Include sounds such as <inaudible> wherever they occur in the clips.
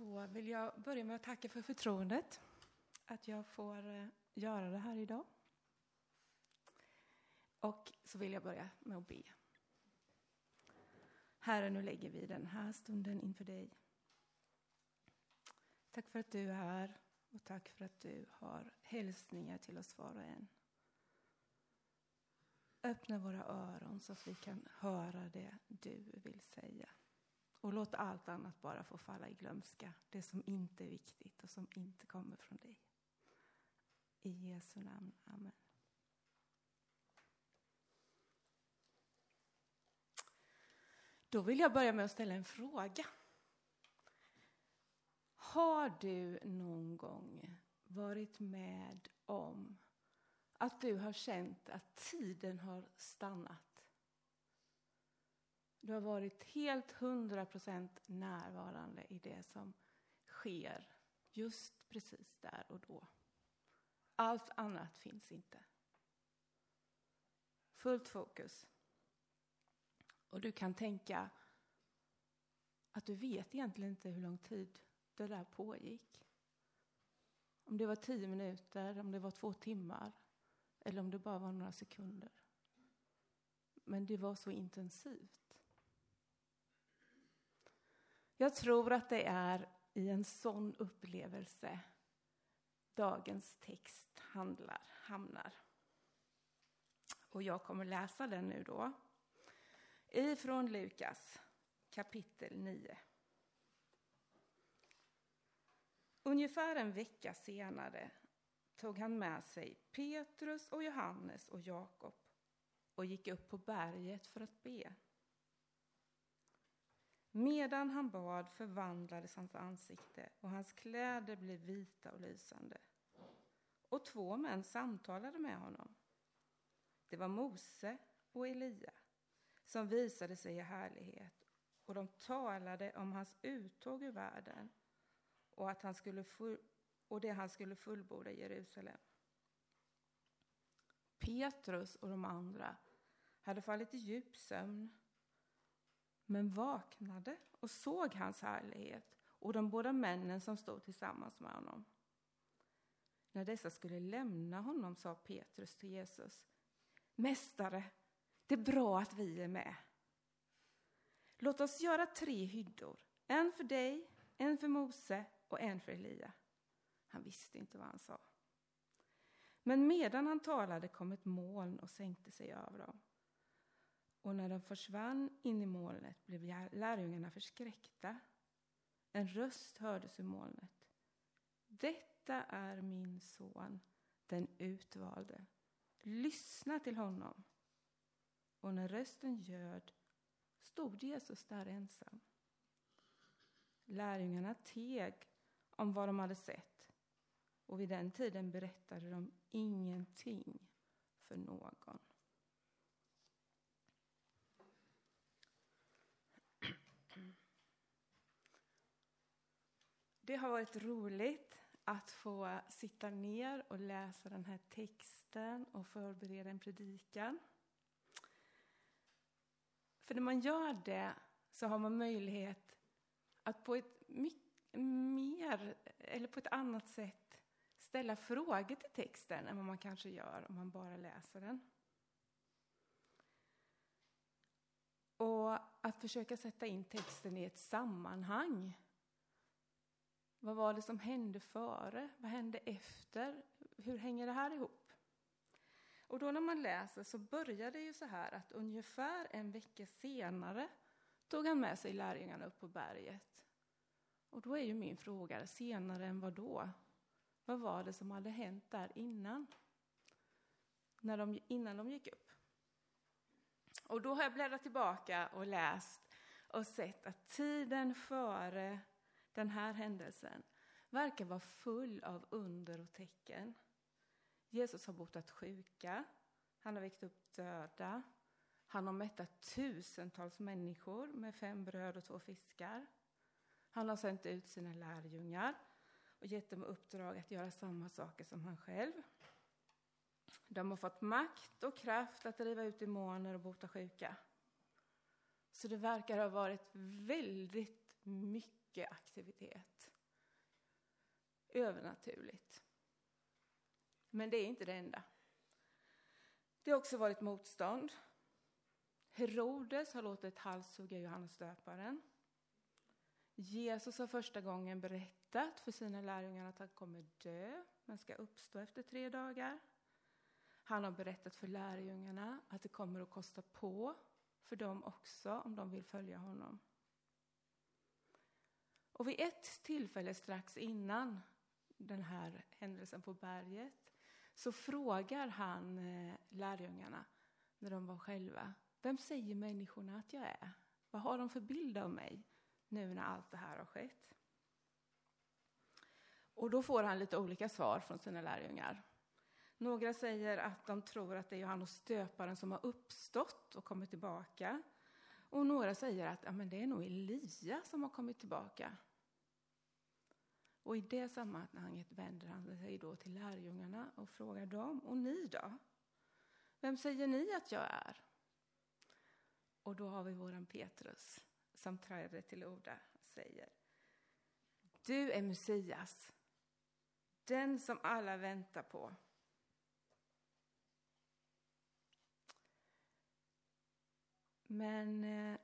så vill jag börja med att tacka för förtroendet att jag får eh, göra det här idag. Och så vill jag börja med att be. Herre, nu lägger vi den här stunden inför dig. Tack för att du är här och tack för att du har hälsningar till oss var och en. Öppna våra öron så att vi kan höra det du vill säga. Och låt allt annat bara få falla i glömska. Det som inte är viktigt och som inte kommer från dig. I Jesu namn. Amen. Då vill jag börja med att ställa en fråga. Har du någon gång varit med om att du har känt att tiden har stannat? Du har varit helt hundra procent närvarande i det som sker just precis där och då. Allt annat finns inte. Fullt fokus. Och du kan tänka att du vet egentligen inte hur lång tid det där pågick. Om det var tio minuter, om det var två timmar eller om det bara var några sekunder. Men det var så intensivt. Jag tror att det är i en sån upplevelse dagens text handlar, hamnar. Och jag kommer läsa den nu då. Ifrån Lukas kapitel 9. Ungefär en vecka senare tog han med sig Petrus och Johannes och Jakob och gick upp på berget för att be. Medan han bad förvandlades hans ansikte och hans kläder blev vita och lysande. Och två män samtalade med honom. Det var Mose och Elia som visade sig i härlighet och de talade om hans uttåg ur världen och, att han skulle och det han skulle fullborda i Jerusalem. Petrus och de andra hade fallit i djup sömn men vaknade och såg hans härlighet och de båda männen som stod tillsammans med honom. När dessa skulle lämna honom sa Petrus till Jesus Mästare, det är bra att vi är med. Låt oss göra tre hyddor, en för dig, en för Mose och en för Elia. Han visste inte vad han sa. Men medan han talade kom ett moln och sänkte sig över dem. Och när de försvann in i molnet blev lärjungarna förskräckta. En röst hördes ur molnet. Detta är min son, den utvalde. Lyssna till honom. Och när rösten ljöd stod Jesus där ensam. Lärjungarna teg om vad de hade sett och vid den tiden berättade de ingenting för någon. Det har varit roligt att få sitta ner och läsa den här texten och förbereda en predikan. För när man gör det så har man möjlighet att på ett mer, eller på ett annat sätt ställa frågor till texten än vad man kanske gör om man bara läser den. Och att försöka sätta in texten i ett sammanhang vad var det som hände före? Vad hände efter? Hur hänger det här ihop? Och då när man läser så börjar det ju så här att ungefär en vecka senare tog han med sig lärjungarna upp på berget. Och då är ju min fråga, senare än vad då? Vad var det som hade hänt där innan? När de, innan de gick upp. Och då har jag bläddrat tillbaka och läst och sett att tiden före den här händelsen verkar vara full av under och tecken. Jesus har botat sjuka, han har väckt upp döda, han har mättat tusentals människor med fem bröd och två fiskar. Han har sänt ut sina lärjungar och gett dem uppdrag att göra samma saker som han själv. De har fått makt och kraft att driva ut demoner och bota sjuka. Så det verkar ha varit väldigt mycket mycket aktivitet övernaturligt. Men det är inte det enda. Det har också varit motstånd. Herodes har låtit halshugga Johannes döparen. Jesus har första gången berättat för sina lärjungar att han kommer dö, men ska uppstå efter tre dagar. Han har berättat för lärjungarna att det kommer att kosta på för dem också om de vill följa honom. Och vid ett tillfälle strax innan den här händelsen på berget så frågar han eh, lärjungarna när de var själva. Vem säger människorna att jag är? Vad har de för bild av mig nu när allt det här har skett? Och då får han lite olika svar från sina lärjungar. Några säger att de tror att det är Johannes stöparen som har uppstått och kommit tillbaka. Och några säger att ja, men det är nog Elia som har kommit tillbaka. Och i det sammanhanget vänder han sig då till lärjungarna och frågar dem, och ni då? Vem säger ni att jag är? Och då har vi våran Petrus som träder till orda och säger Du är Messias, den som alla väntar på. Men eh,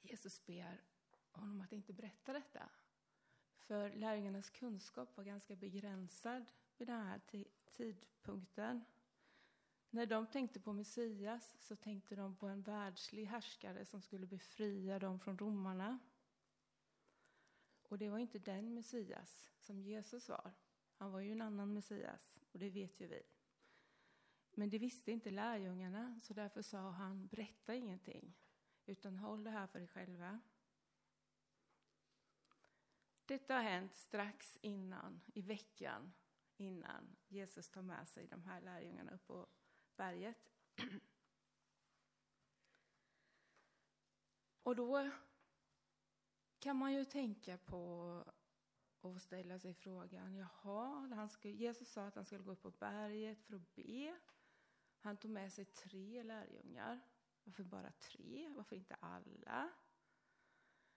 Jesus ber honom att inte berätta detta. För lärjungarnas kunskap var ganska begränsad vid den här tidpunkten. När de tänkte på Messias så tänkte de på en världslig härskare som skulle befria dem från romarna. Och det var inte den Messias som Jesus var. Han var ju en annan Messias, och det vet ju vi. Men det visste inte lärjungarna, så därför sa han, berätta ingenting, utan håll det här för er själva. Detta har hänt strax innan, i veckan innan Jesus tar med sig de här lärjungarna upp på berget. <clears throat> Och då kan man ju tänka på och ställa sig frågan, jaha, han skulle, Jesus sa att han skulle gå upp på berget för att be. Han tog med sig tre lärjungar. Varför bara tre? Varför inte alla?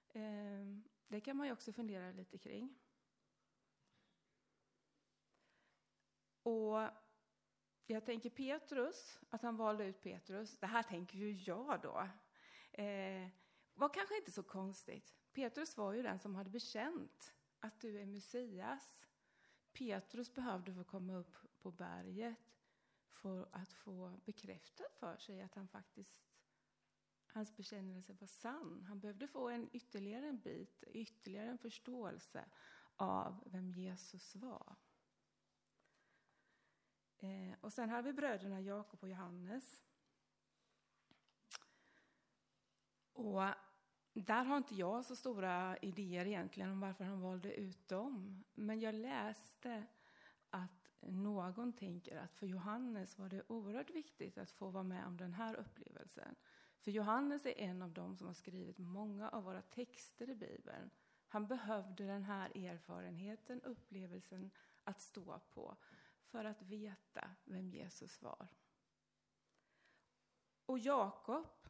Ehm, det kan man ju också fundera lite kring. Och jag tänker Petrus, att han valde ut Petrus. Det här tänker ju jag då. Eh, var kanske inte så konstigt. Petrus var ju den som hade bekänt att du är Messias. Petrus behövde få komma upp på berget för att få bekräftat för sig att han faktiskt hans bekännelse var sann. Han behövde få en ytterligare en bit, ytterligare en förståelse av vem Jesus var. Eh, och sen har vi bröderna Jakob och Johannes. Och där har inte jag så stora idéer egentligen om varför han valde ut dem. Men jag läste att någon tänker att för Johannes var det oerhört viktigt att få vara med om den här upplevelsen. För Johannes är en av dem som har skrivit många av våra texter i Bibeln. Han behövde den här erfarenheten, upplevelsen att stå på för att veta vem Jesus var. Och Jakob,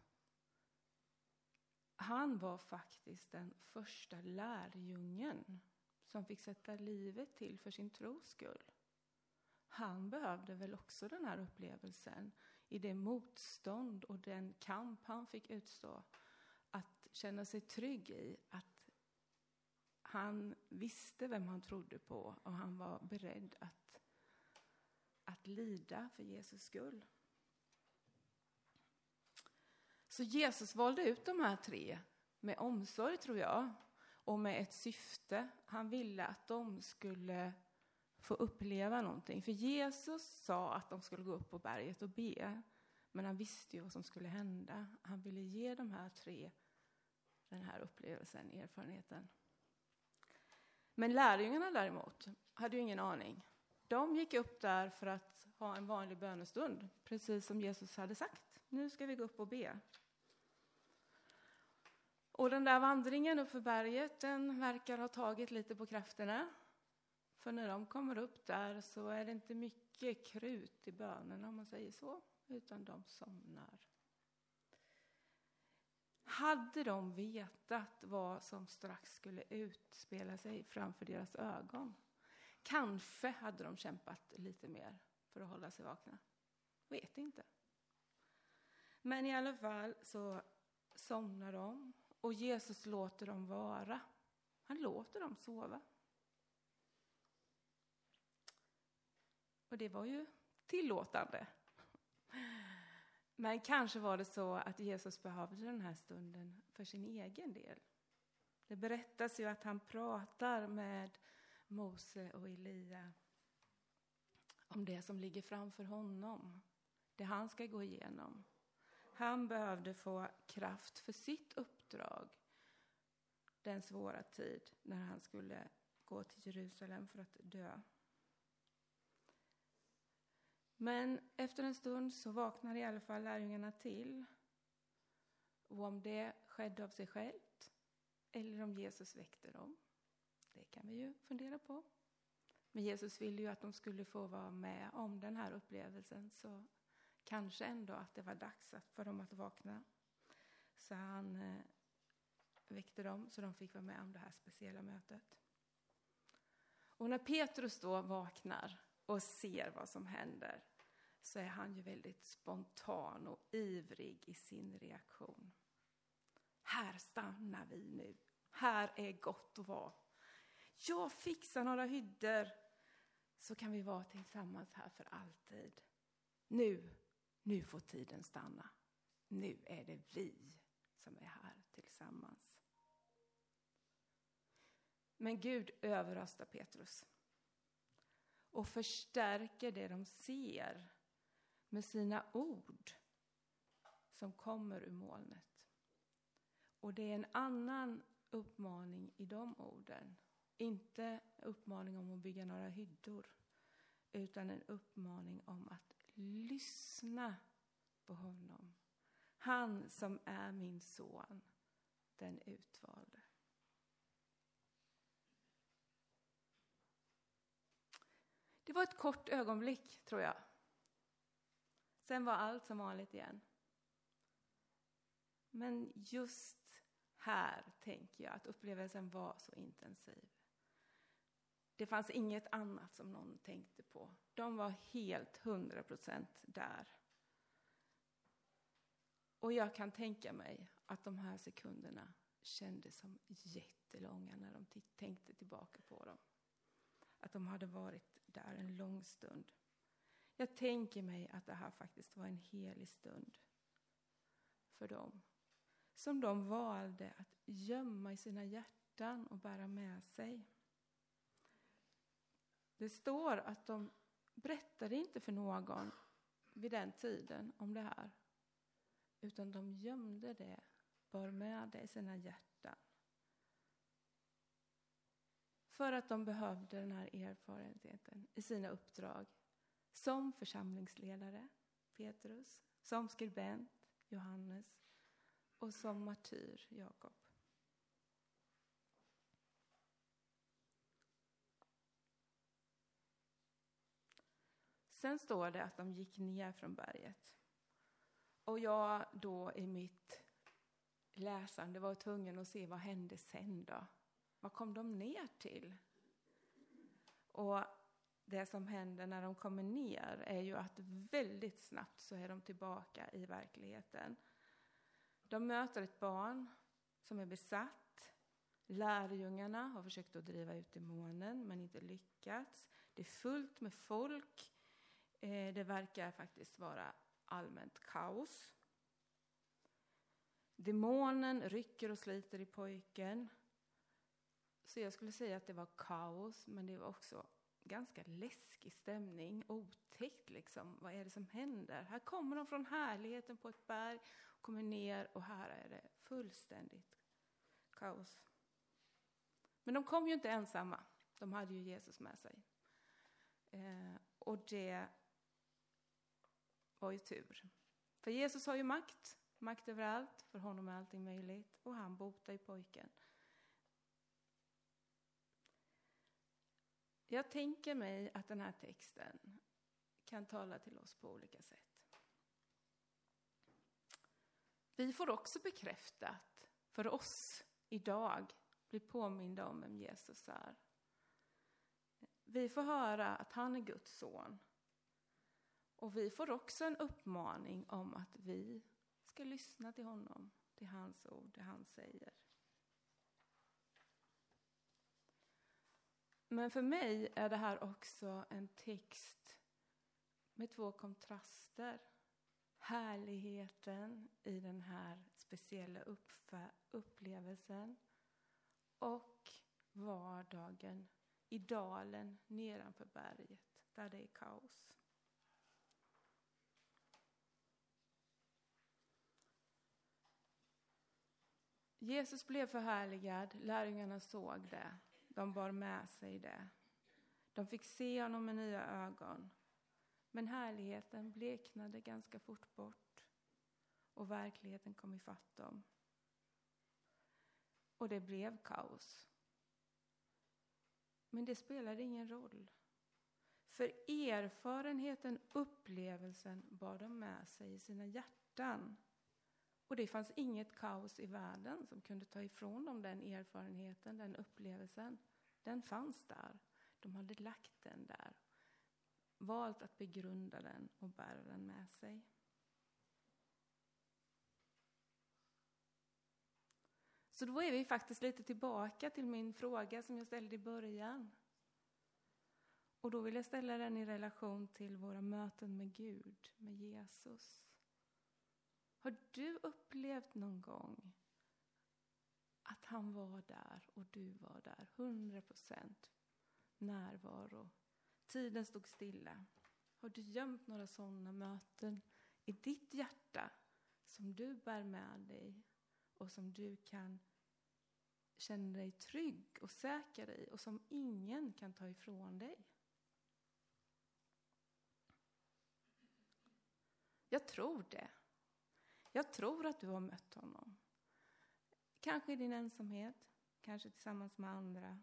han var faktiskt den första lärjungen som fick sätta livet till för sin tros skull. Han behövde väl också den här upplevelsen i det motstånd och den kamp han fick utstå. Att känna sig trygg i att han visste vem han trodde på och han var beredd att, att lida för Jesus skull. Så Jesus valde ut de här tre med omsorg, tror jag, och med ett syfte. Han ville att de skulle få uppleva någonting. För Jesus sa att de skulle gå upp på berget och be. Men han visste ju vad som skulle hända. Han ville ge de här tre den här upplevelsen, erfarenheten. Men lärjungarna däremot hade ju ingen aning. De gick upp där för att ha en vanlig bönestund, precis som Jesus hade sagt. Nu ska vi gå upp och be. Och den där vandringen uppför berget, den verkar ha tagit lite på krafterna. För när de kommer upp där så är det inte mycket krut i bönerna om man säger så, utan de somnar. Hade de vetat vad som strax skulle utspela sig framför deras ögon, kanske hade de kämpat lite mer för att hålla sig vakna. Vet inte. Men i alla fall så somnar de och Jesus låter dem vara. Han låter dem sova. Och det var ju tillåtande. Men kanske var det så att Jesus behövde den här stunden för sin egen del. Det berättas ju att han pratar med Mose och Elia om det som ligger framför honom, det han ska gå igenom. Han behövde få kraft för sitt uppdrag den svåra tid när han skulle gå till Jerusalem för att dö. Men efter en stund så vaknade i alla fall lärjungarna till. Och om det skedde av sig självt eller om Jesus väckte dem, det kan vi ju fundera på. Men Jesus ville ju att de skulle få vara med om den här upplevelsen så kanske ändå att det var dags för dem att vakna. Så han eh, väckte dem så de fick vara med om det här speciella mötet. Och när Petrus då vaknar och ser vad som händer så är han ju väldigt spontan och ivrig i sin reaktion. Här stannar vi nu. Här är gott att vara. Jag fixar några hyddor så kan vi vara tillsammans här för alltid. Nu, nu får tiden stanna. Nu är det vi som är här tillsammans. Men Gud överröstar Petrus och förstärker det de ser med sina ord som kommer ur molnet. Och det är en annan uppmaning i de orden. Inte uppmaning om att bygga några hyddor utan en uppmaning om att lyssna på honom. Han som är min son, den utvalde. Var ett kort ögonblick, tror jag. Sen var allt som vanligt igen. Men just här tänker jag att upplevelsen var så intensiv. Det fanns inget annat som någon tänkte på. De var helt hundra procent där. Och jag kan tänka mig att de här sekunderna kändes som jättelånga när de tänkte tillbaka på dem. Att de hade varit där en lång stund. Jag tänker mig att det här faktiskt var en helig stund för dem. Som de valde att gömma i sina hjärtan och bära med sig. Det står att de berättade inte för någon vid den tiden om det här. Utan de gömde det, bar med det i sina hjärtan. För att de behövde den här erfarenheten i sina uppdrag som församlingsledare, Petrus, som skribent, Johannes och som martyr, Jakob. Sen står det att de gick ner från berget. Och jag då i mitt läsande var tvungen att se vad hände sen då. Vad kom de ner till? Och det som händer när de kommer ner är ju att väldigt snabbt så är de tillbaka i verkligheten. De möter ett barn som är besatt. Lärjungarna har försökt att driva ut demonen men inte lyckats. Det är fullt med folk. Eh, det verkar faktiskt vara allmänt kaos. Demonen rycker och sliter i pojken. Så jag skulle säga att det var kaos, men det var också ganska läskig stämning, otäckt liksom. Vad är det som händer? Här kommer de från härligheten på ett berg, kommer ner och här är det fullständigt kaos. Men de kom ju inte ensamma. De hade ju Jesus med sig. Eh, och det var ju tur. För Jesus har ju makt, makt över allt. För honom är allting möjligt. Och han botar ju pojken. Jag tänker mig att den här texten kan tala till oss på olika sätt. Vi får också bekräftat för oss idag, bli påminda om vem Jesus är. Vi får höra att han är Guds son. Och vi får också en uppmaning om att vi ska lyssna till honom, till hans ord, det han säger. Men för mig är det här också en text med två kontraster. Härligheten i den här speciella upplevelsen och vardagen i dalen nedanför berget där det är kaos. Jesus blev förhärligad, lärjungarna såg det, de bar med sig det. De fick se honom med nya ögon. Men härligheten bleknade ganska fort bort och verkligheten kom ifatt dem. Och det blev kaos. Men det spelade ingen roll. För erfarenheten, upplevelsen bar de med sig i sina hjärtan. Och det fanns inget kaos i världen som kunde ta ifrån dem den erfarenheten, den upplevelsen. Den fanns där. De hade lagt den där. Valt att begrunda den och bära den med sig. Så då är vi faktiskt lite tillbaka till min fråga som jag ställde i början. Och då vill jag ställa den i relation till våra möten med Gud, med Jesus. Har du upplevt någon gång att han var där och du var där? 100 procent närvaro. Tiden stod stilla. Har du gömt några sådana möten i ditt hjärta som du bär med dig och som du kan känna dig trygg och säker i och som ingen kan ta ifrån dig? Jag tror det. Jag tror att du har mött honom. Kanske i din ensamhet, kanske tillsammans med andra.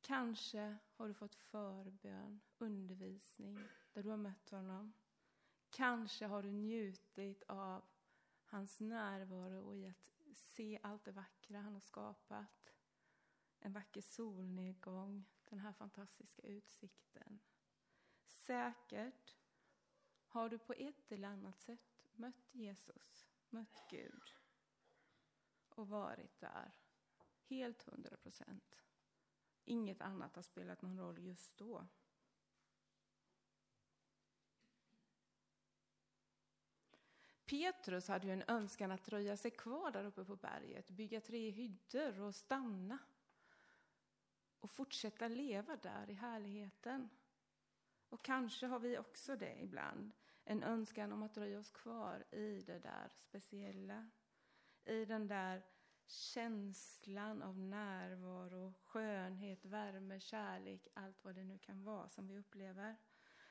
Kanske har du fått förbön, undervisning, där du har mött honom. Kanske har du njutit av hans närvaro och i att se allt det vackra han har skapat. En vacker solnedgång, den här fantastiska utsikten. Säkert har du på ett eller annat sätt mött Jesus, mött Gud och varit där helt hundra procent. Inget annat har spelat någon roll just då. Petrus hade ju en önskan att dröja sig kvar där uppe på berget, bygga tre hyddor och stanna och fortsätta leva där i härligheten. Och kanske har vi också det ibland, en önskan om att dröja oss kvar i det där speciella, i den där känslan av närvaro, skönhet, värme, kärlek, allt vad det nu kan vara som vi upplever.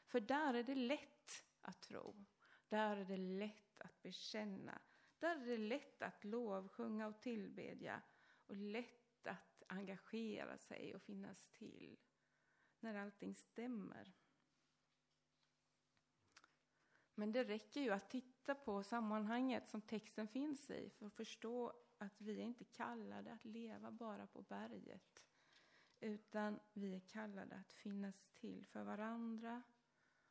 För där är det lätt att tro. Där är det lätt att bekänna. Där är det lätt att lovsjunga och tillbedja och lätt att engagera sig och finnas till när allting stämmer. Men det räcker ju att titta på sammanhanget som texten finns i för att förstå att vi är inte kallade att leva bara på berget utan vi är kallade att finnas till för varandra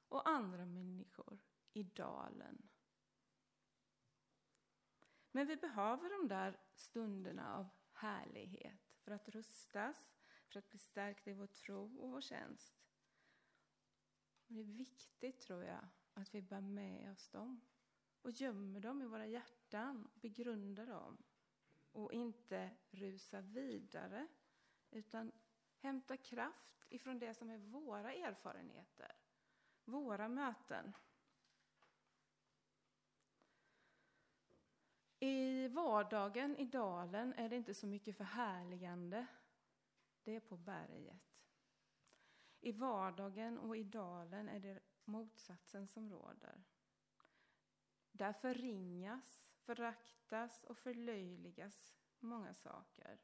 och andra människor i dalen. Men vi behöver de där stunderna av härlighet för att rustas, för att bli stärkta i vår tro och vår tjänst. Det är viktigt, tror jag, att vi bär med oss dem och gömmer dem i våra hjärtan och begrundar dem och inte rusar vidare utan hämtar kraft ifrån det som är våra erfarenheter, våra möten. I vardagen i dalen är det inte så mycket förhärligande. Det är på berget. I vardagen och i dalen är det motsatsen som råder. Där förringas, föraktas och förlöjligas många saker.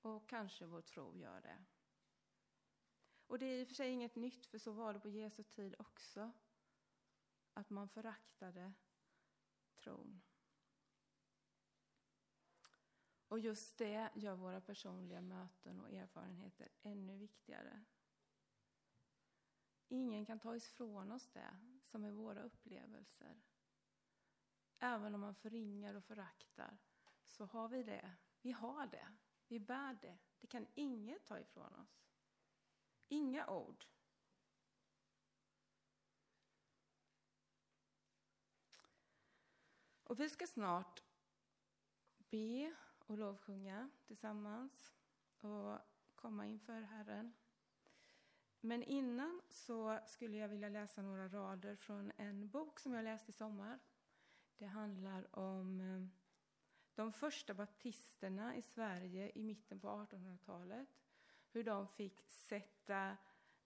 Och kanske vår tro gör det. Och det är i och för sig inget nytt, för så var det på Jesu tid också. Att man föraktade tron. Och just det gör våra personliga möten och erfarenheter ännu viktigare. Ingen kan ta ifrån oss det som är våra upplevelser. Även om man förringar och föraktar så har vi det. Vi har det. Vi bär det. Det kan inget ta ifrån oss. Inga ord. Och vi ska snart be och lovsjunga tillsammans och komma inför Herren. Men innan så skulle jag vilja läsa några rader från en bok som jag läste i sommar. Det handlar om eh, de första baptisterna i Sverige i mitten på 1800-talet. Hur de fick sätta,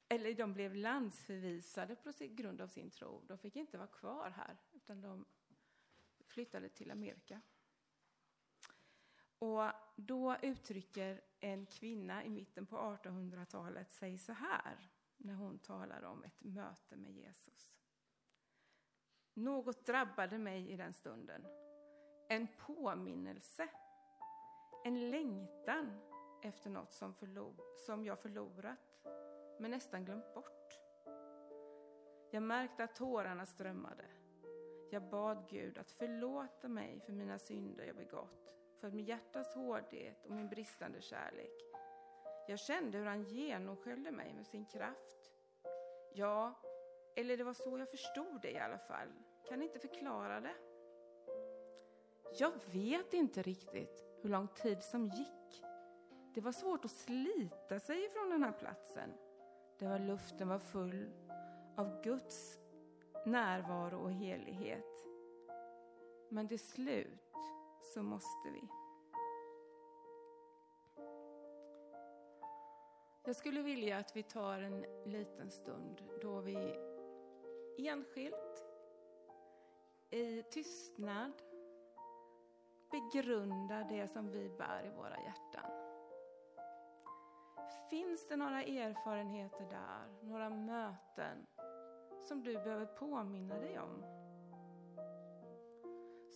eller de blev landsförvisade på grund av sin tro. De fick inte vara kvar här, utan de flyttade till Amerika. Och då uttrycker en kvinna i mitten på 1800-talet sig så här när hon talar om ett möte med Jesus. Något drabbade mig i den stunden. En påminnelse. En längtan efter något som, som jag förlorat, men nästan glömt bort. Jag märkte att tårarna strömmade. Jag bad Gud att förlåta mig för mina synder jag begått för mitt hjärtas hårdhet och min bristande kärlek. Jag kände hur han genomsköljde mig med sin kraft. Ja, eller det var så jag förstod det i alla fall. Kan inte förklara det. Jag vet inte riktigt hur lång tid som gick. Det var svårt att slita sig från den här platsen. Det var luften var full av Guds närvaro och helighet. Men till slut så måste vi. Jag skulle vilja att vi tar en liten stund då vi enskilt, i tystnad, begrundar det som vi bär i våra hjärtan. Finns det några erfarenheter där, några möten som du behöver påminna dig om?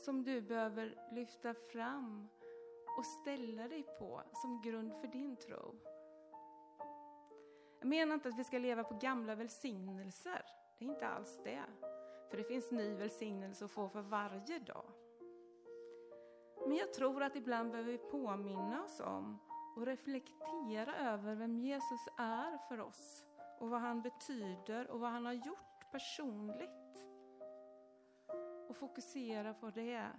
Som du behöver lyfta fram och ställa dig på som grund för din tro. Jag menar inte att vi ska leva på gamla välsignelser. Det är inte alls det. För det finns ny välsignelse att få för varje dag. Men jag tror att ibland behöver vi påminna oss om och reflektera över vem Jesus är för oss och vad han betyder och vad han har gjort personligt och fokusera på det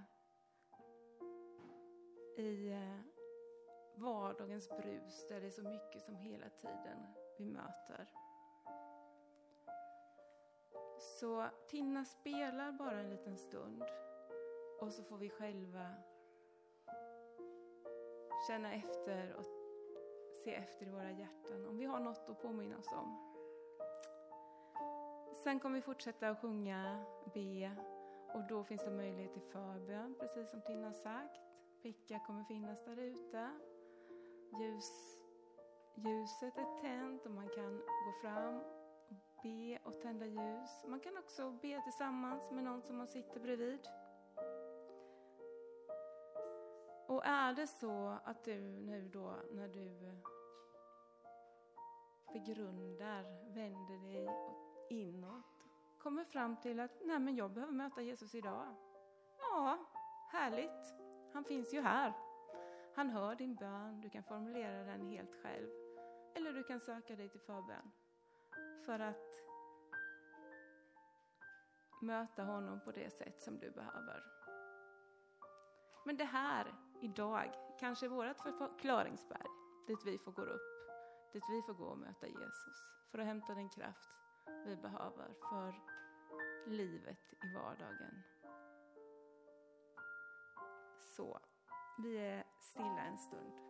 i eh, vardagens brus där det är så mycket som hela tiden vi möter. Så Tinna spelar bara en liten stund och så får vi själva känna efter och se efter i våra hjärtan om vi har något att påminna oss om. Sen kommer vi fortsätta att sjunga, be och då finns det möjlighet till förbön, precis som Tina sagt. Picka kommer finnas där ute. Ljus, ljuset är tänt och man kan gå fram och be och tända ljus. Man kan också be tillsammans med någon som man sitter bredvid. Och är det så att du nu då när du begrundar, vänder dig inåt kommer fram till att nej men jag behöver möta Jesus idag. Ja, härligt. Han finns ju här. Han hör din bön, du kan formulera den helt själv. Eller du kan söka dig till förbön. För att möta honom på det sätt som du behöver. Men det här, idag, kanske är vårt förklaringsberg. Dit vi får gå upp. Dit vi får gå och möta Jesus. För att hämta den kraft vi behöver för livet i vardagen. Så, vi är stilla en stund.